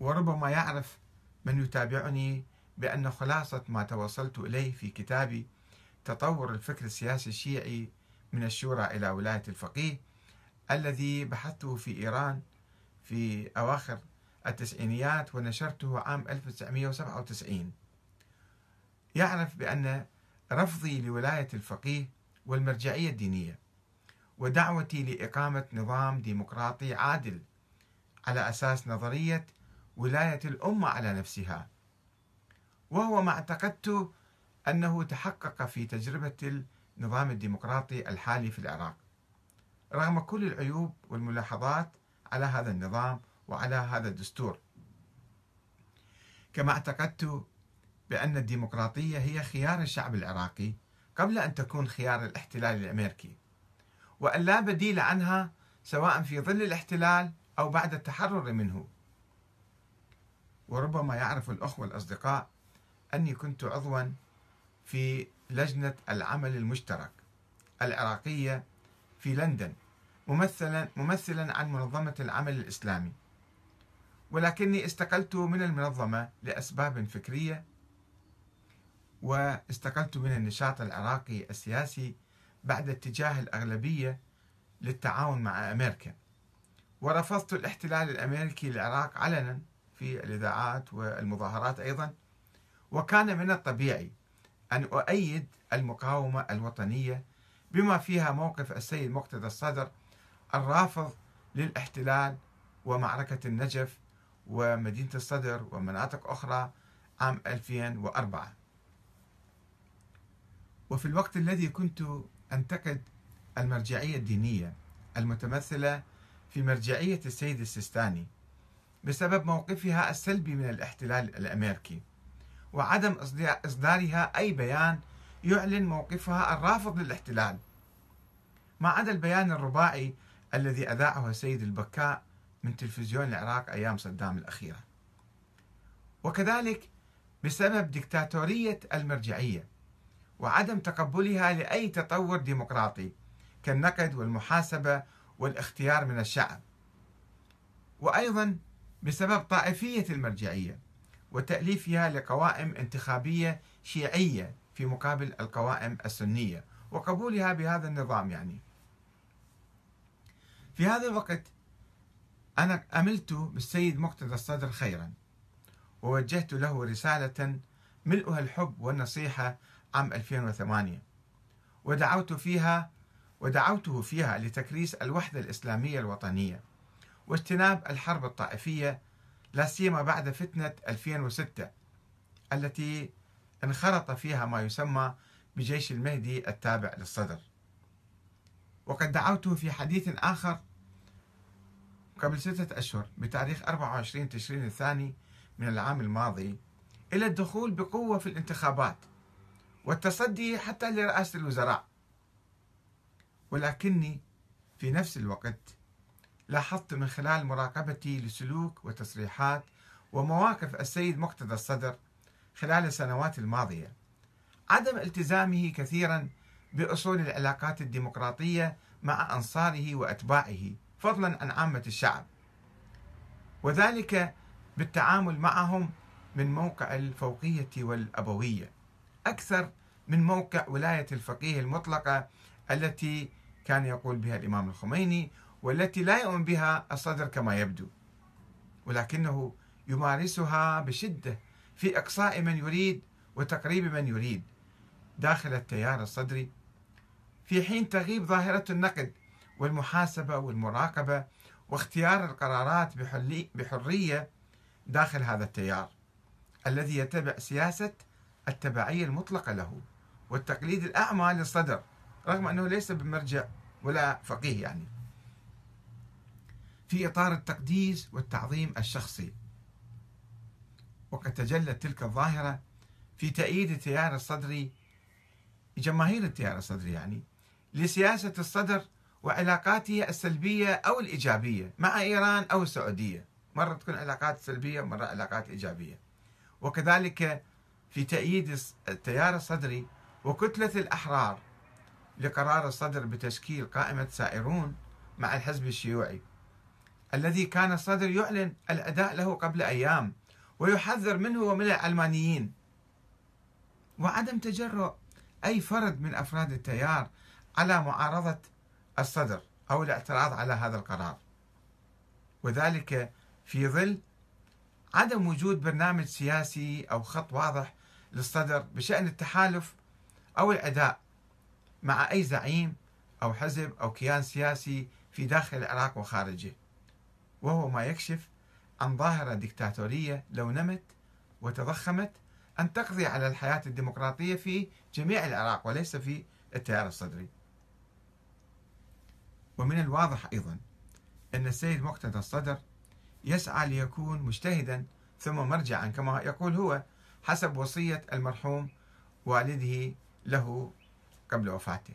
وربما يعرف من يتابعني بأن خلاصة ما توصلت إليه في كتابي تطور الفكر السياسي الشيعي من الشورى إلى ولاية الفقيه الذي بحثته في إيران في أواخر التسعينيات ونشرته عام 1997 يعرف بأن رفضي لولاية الفقيه والمرجعية الدينية ودعوتي لإقامة نظام ديمقراطي عادل على أساس نظرية ولاية الأمة على نفسها. وهو ما اعتقدت أنه تحقق في تجربة النظام الديمقراطي الحالي في العراق. رغم كل العيوب والملاحظات على هذا النظام وعلى هذا الدستور. كما اعتقدت بأن الديمقراطية هي خيار الشعب العراقي قبل أن تكون خيار الاحتلال الأمريكي. وأن لا بديل عنها سواء في ظل الاحتلال أو بعد التحرر منه. وربما يعرف الأخوة الأصدقاء أني كنت عضوا في لجنة العمل المشترك العراقية في لندن ممثلا ممثلا عن منظمة العمل الإسلامي. ولكني استقلت من المنظمة لأسباب فكرية واستقلت من النشاط العراقي السياسي بعد اتجاه الأغلبية للتعاون مع أمريكا. ورفضت الاحتلال الأمريكي للعراق علنا في الإذاعات والمظاهرات أيضا. وكان من الطبيعي أن أؤيد المقاومة الوطنية بما فيها موقف السيد مقتدى الصدر الرافض للاحتلال ومعركة النجف ومدينة الصدر ومناطق أخرى عام 2004 وفي الوقت الذي كنت أنتقد المرجعية الدينية المتمثلة في مرجعية السيد السيستاني بسبب موقفها السلبي من الاحتلال الأمريكي. وعدم إصدارها أي بيان يعلن موقفها الرافض للاحتلال. ما عدا البيان الرباعي الذي أذاعه السيد البكاء من تلفزيون العراق أيام صدام الأخيرة. وكذلك بسبب دكتاتورية المرجعية وعدم تقبلها لأي تطور ديمقراطي كالنقد والمحاسبة والاختيار من الشعب. وأيضا بسبب طائفية المرجعية وتأليفها لقوائم انتخابية شيعية في مقابل القوائم السنية وقبولها بهذا النظام يعني. في هذا الوقت أنا أملت بالسيد مقتدى الصدر خيرا ووجهت له رسالة ملؤها الحب والنصيحة عام 2008 ودعوت فيها ودعوته فيها لتكريس الوحدة الإسلامية الوطنية. واجتناب الحرب الطائفية لا سيما بعد فتنة 2006 التي انخرط فيها ما يسمى بجيش المهدي التابع للصدر. وقد دعوته في حديث آخر قبل ستة أشهر بتاريخ 24 تشرين الثاني من العام الماضي إلى الدخول بقوة في الانتخابات والتصدي حتى لرئاسة الوزراء. ولكني في نفس الوقت لاحظت من خلال مراقبتي لسلوك وتصريحات ومواقف السيد مقتدى الصدر خلال السنوات الماضية عدم التزامه كثيرا بأصول العلاقات الديمقراطية مع أنصاره وأتباعه فضلا عن عامة الشعب. وذلك بالتعامل معهم من موقع الفوقية والأبوية أكثر من موقع ولاية الفقيه المطلقة التي كان يقول بها الإمام الخميني والتي لا يؤمن بها الصدر كما يبدو. ولكنه يمارسها بشدة في إقصاء من يريد وتقريب من يريد داخل التيار الصدري في حين تغيب ظاهرة النقد والمحاسبة والمراقبة واختيار القرارات بحرية داخل هذا التيار الذي يتبع سياسة التبعية المطلقة له والتقليد الأعمى للصدر رغم أنه ليس بمرجع ولا فقيه يعني. في إطار التقديس والتعظيم الشخصي. وقد تجلت تلك الظاهرة في تأييد التيار الصدري جماهير التيار الصدري يعني لسياسة الصدر وعلاقاته السلبية أو الإيجابية مع إيران أو السعودية. مرة تكون علاقات سلبية ومرة علاقات إيجابية. وكذلك في تأييد التيار الصدري وكتلة الأحرار لقرار الصدر بتشكيل قائمة سائرون مع الحزب الشيوعي. الذي كان الصدر يعلن الأداء له قبل أيام ويحذر منه ومن العلمانيين وعدم تجرؤ أي فرد من أفراد التيار على معارضة الصدر أو الاعتراض على هذا القرار. وذلك في ظل عدم وجود برنامج سياسي أو خط واضح للصدر بشأن التحالف أو الأداء مع أي زعيم أو حزب أو كيان سياسي في داخل العراق وخارجه. وهو ما يكشف عن ظاهرة ديكتاتورية لو نمت وتضخمت أن تقضي على الحياة الديمقراطية في جميع العراق وليس في التيار الصدري. ومن الواضح أيضا أن السيد مقتدى الصدر يسعى ليكون مجتهدا ثم مرجعا كما يقول هو حسب وصية المرحوم والده له قبل وفاته.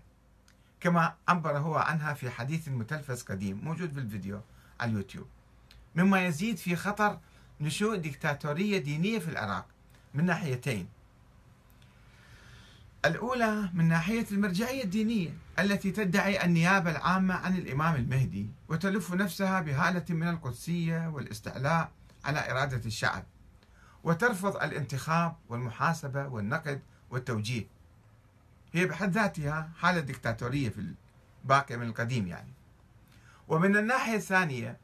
كما عبر هو عنها في حديث متلفز قديم موجود في الفيديو. على اليوتيوب. مما يزيد في خطر نشوء ديكتاتورية دينية في العراق من ناحيتين. الأولى من ناحية المرجعية الدينية التي تدعي النيابة العامة عن الإمام المهدي وتلف نفسها بهالة من القدسية والاستعلاء على إرادة الشعب وترفض الانتخاب والمحاسبة والنقد والتوجيه. هي بحد ذاتها حالة ديكتاتورية في الباقي من القديم يعني. ومن الناحية الثانية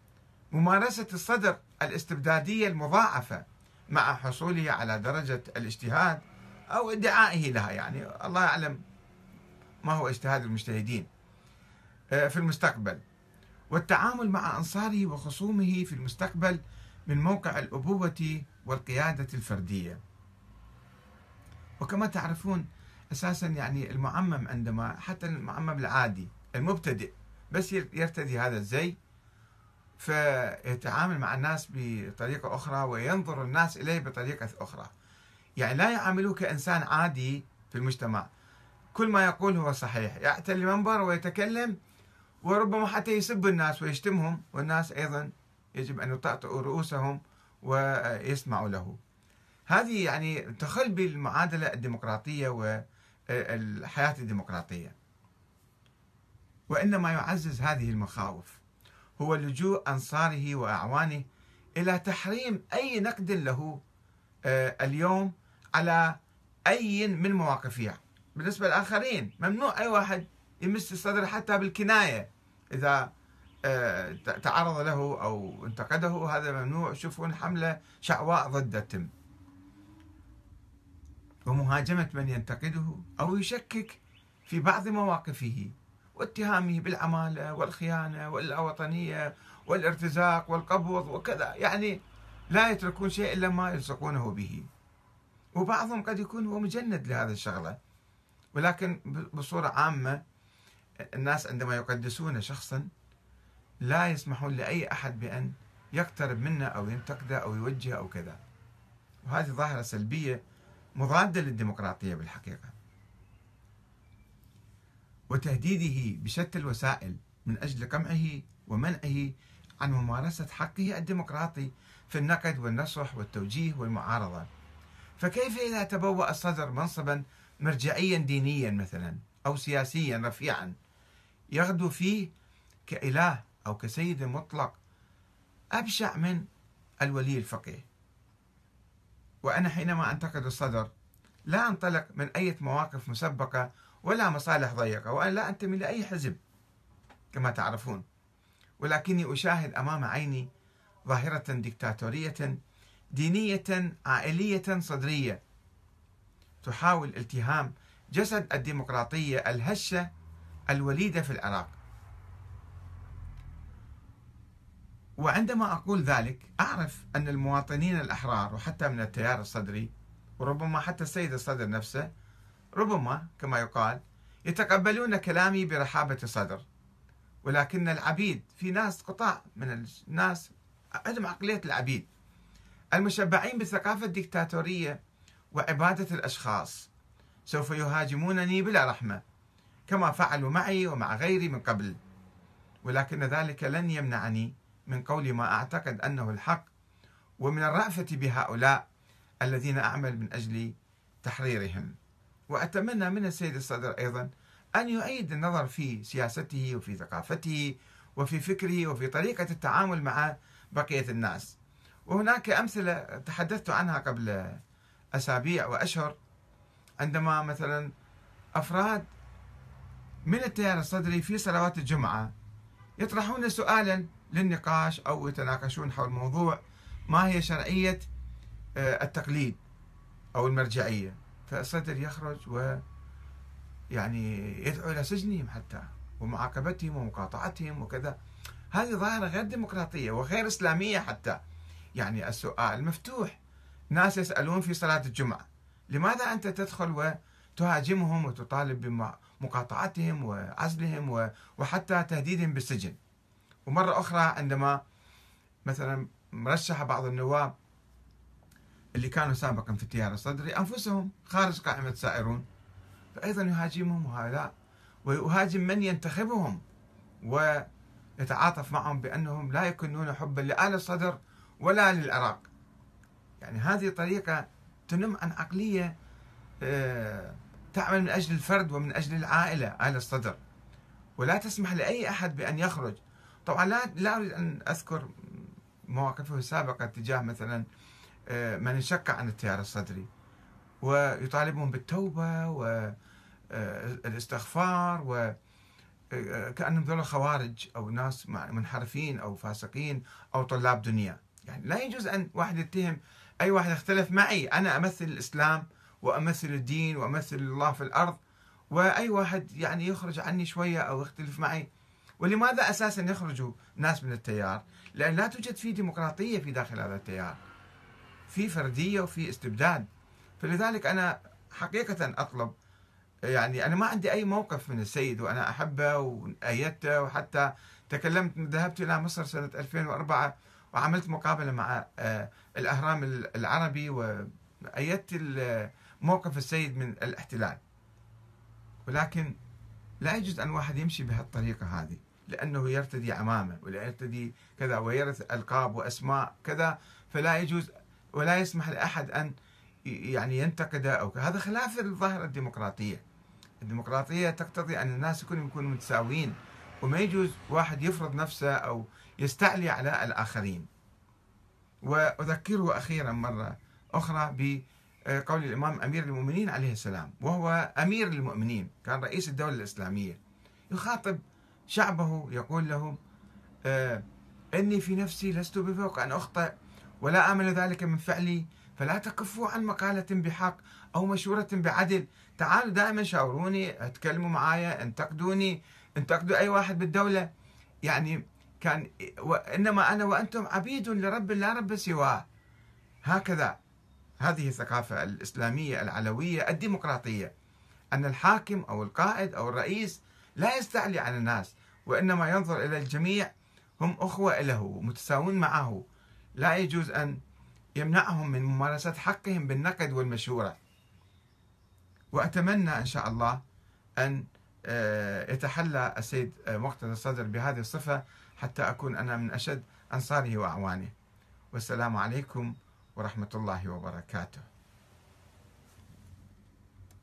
ممارسة الصدر الاستبدادية المضاعفة مع حصوله على درجة الاجتهاد أو ادعائه لها. يعني الله يعلم ما هو اجتهاد المجتهدين آه، في المستقبل. والتعامل مع أنصاره وخصومه في المستقبل من موقع الأبوة والقيادة الفردية. وكما تعرفون أساسا يعني المعمم عندما حتى المعمم العادي المبتدئ بس يرتدي هذا الزي فيتعامل مع الناس بطريقة أخرى وينظر الناس إليه بطريقة أخرى. يعني لا يعاملوه كإنسان عادي في المجتمع. كل ما يقول هو صحيح. يأتي المنبر ويتكلم وربما حتى يسب الناس ويشتمهم والناس أيضا يجب أن يطأطئوا رؤوسهم ويسمعوا له. هذه يعني تخل بالمعادلة الديمقراطية والحياة الديمقراطية. وإنما يعزز هذه المخاوف هو لجوء أنصاره وأعوانه إلى تحريم أي نقد له آه، اليوم على أي من مواقفه بالنسبة للآخرين ممنوع أي واحد يمس الصدر حتى بالكناية. إذا آه، تعرض له أو انتقده هذا ممنوع. شوفون حملة شعواء ضده تم ومهاجمة من ينتقده أو يشكك في بعض مواقفه. واتهامه بالعمالة والخيانة والوطنية والارتزاق والقبض وكذا. يعني لا يتركون شيء إلا ما يلصقونه به. وبعضهم قد يكون هو مجند لهذا الشغلة. ولكن بصورة عامة الناس عندما يقدسون شخصا لا يسمحون لأي أحد بأن يقترب منه أو ينتقده أو يوجه أو كذا. وهذه ظاهرة سلبية مضادة للديمقراطية بالحقيقة. وتهديده بشتى الوسائل من أجل قمعه ومنعه عن ممارسة حقه الديمقراطي في النقد والنصح والتوجيه والمعارضة. فكيف إذا تبوأ الصدر منصبا مرجعيا دينيا مثلا أو سياسيا رفيعا يغدو فيه كإله أو كسيد مطلق أبشع من الولي الفقيه. وأنا حينما أنتقد الصدر لا أنطلق من أي مواقف مسبقة ولا مصالح ضيقة وأنا لا أنتمي لأي حزب كما تعرفون. ولكني أشاهد أمام عيني ظاهرة ديكتاتورية دينية عائلية صدرية تحاول التهام جسد الديمقراطية الهشة الوليدة في العراق. وعندما أقول ذلك أعرف أن المواطنين الأحرار وحتى من التيار الصدري وربما حتى السيد الصدر نفسه ربما كما يقال يتقبلون كلامي برحابة صدر. ولكن العبيد في ناس قطاع من الناس عندهم عقلية العبيد. المشبعين بالثقافة الدكتاتورية وعبادة الأشخاص سوف يهاجمونني بلا رحمة كما فعلوا معي ومع غيري من قبل. ولكن ذلك لن يمنعني من قول ما أعتقد أنه الحق ومن الرأفة بهؤلاء الذين أعمل من أجل تحريرهم. وأتمنى من السيد الصدر أيضا أن يعيد النظر في سياسته وفي ثقافته وفي فكره وفي طريقة التعامل مع بقية الناس. وهناك أمثلة تحدثت عنها قبل أسابيع وأشهر. عندما مثلا أفراد من التيار الصدري في صلوات الجمعة يطرحون سؤالا للنقاش أو يتناقشون حول موضوع ما هي شرعية آه، التقليد أو المرجعية. فالصدر يخرج و يعني يدعو إلى سجنهم حتى ومعاقبتهم ومقاطعتهم وكذا. هذه ظاهرة غير ديمقراطية وغير إسلامية حتى. يعني السؤال مفتوح. ناس يسألون في صلاة الجمعة لماذا أنت تدخل وتهاجمهم وتطالب بمقاطعتهم وعزلهم وحتى تهديدهم بالسجن؟ ومرة أخرى عندما مثلا مرشح بعض النواب اللي كانوا سابقا في التيار الصدري أنفسهم خارج قائمة سائرون فأيضا يهاجمهم هؤلاء ويهاجم من ينتخبهم ويتعاطف معهم بأنهم لا يكونون حبا لآل الصدر ولا للعراق. يعني هذه طريقة تنم عن عقلية آه، تعمل من أجل الفرد ومن أجل العائلة آل الصدر. ولا تسمح لأي أحد بأن يخرج. طبعا لا لا أريد أن أذكر مواقفه السابقة تجاه مثلا من انشق عن التيار الصدري ويطالبهم بالتوبة والاستغفار و آه، كأنهم ذولا خوارج أو ناس منحرفين أو فاسقين أو طلاب دنيا. يعني لا يجوز أن واحد يتهم أي واحد اختلف معي. أنا أمثل الإسلام وأمثل الدين وأمثل الله في الأرض وأي واحد يعني يخرج عني شوية أو يختلف معي. ولماذا أساسا يخرجوا ناس من التيار؟ لأن لا توجد في ديمقراطية في داخل هذا التيار. في فردية وفي استبداد. فلذلك أنا حقيقة أطلب يعني أنا ما عندي أي موقف من السيد وأنا أحبه وأيدته وحتى تكلمت ذهبت إلى مصر سنة 2004 وعملت مقابلة مع آه، الأهرام العربي وأيدت موقف السيد من الاحتلال. ولكن لا يجوز أن واحد يمشي بهالطريقة هذه لأنه يرتدي عمامة ولا يرتدي كذا ويرث ألقاب وأسماء كذا فلا يجوز ولا يسمح لأحد أن يعني ينتقده أو هذا خلاف الظاهرة الديمقراطية. الديمقراطية تقتضي أن الناس كلهم يكونوا متساويين وما يجوز واحد يفرض نفسه أو يستعلي على الآخرين. وأذكره أخيرا مرة أخرى بقول الإمام أمير المؤمنين عليه السلام وهو أمير المؤمنين كان رئيس الدولة الإسلامية. يخاطب شعبه يقول لهم آه، إني في نفسي لست بفوق أن أخطئ ولا آمل ذلك من فعلي فلا تكفوا عن مقالة بحق أو مشورة بعدل. تعالوا دائما شاوروني اتكلموا معايا انتقدوني انتقدوا أي واحد بالدولة. يعني كان وإنما أنا وأنتم عبيد لرب لا رب سواه. هكذا. هذه الثقافة الإسلامية العلوية الديمقراطية. أن الحاكم أو القائد أو الرئيس لا يستعلي على الناس وإنما ينظر إلى الجميع هم أخوة له متساوون معه. لا يجوز أن يمنعهم من ممارسة حقهم بالنقد والمشورة. وأتمنى إن شاء الله أن آه، يتحلى السيد آه، مقتدى الصدر بهذه الصفة حتى أكون أنا من أشد أنصاره وأعوانه. والسلام عليكم ورحمة الله وبركاته.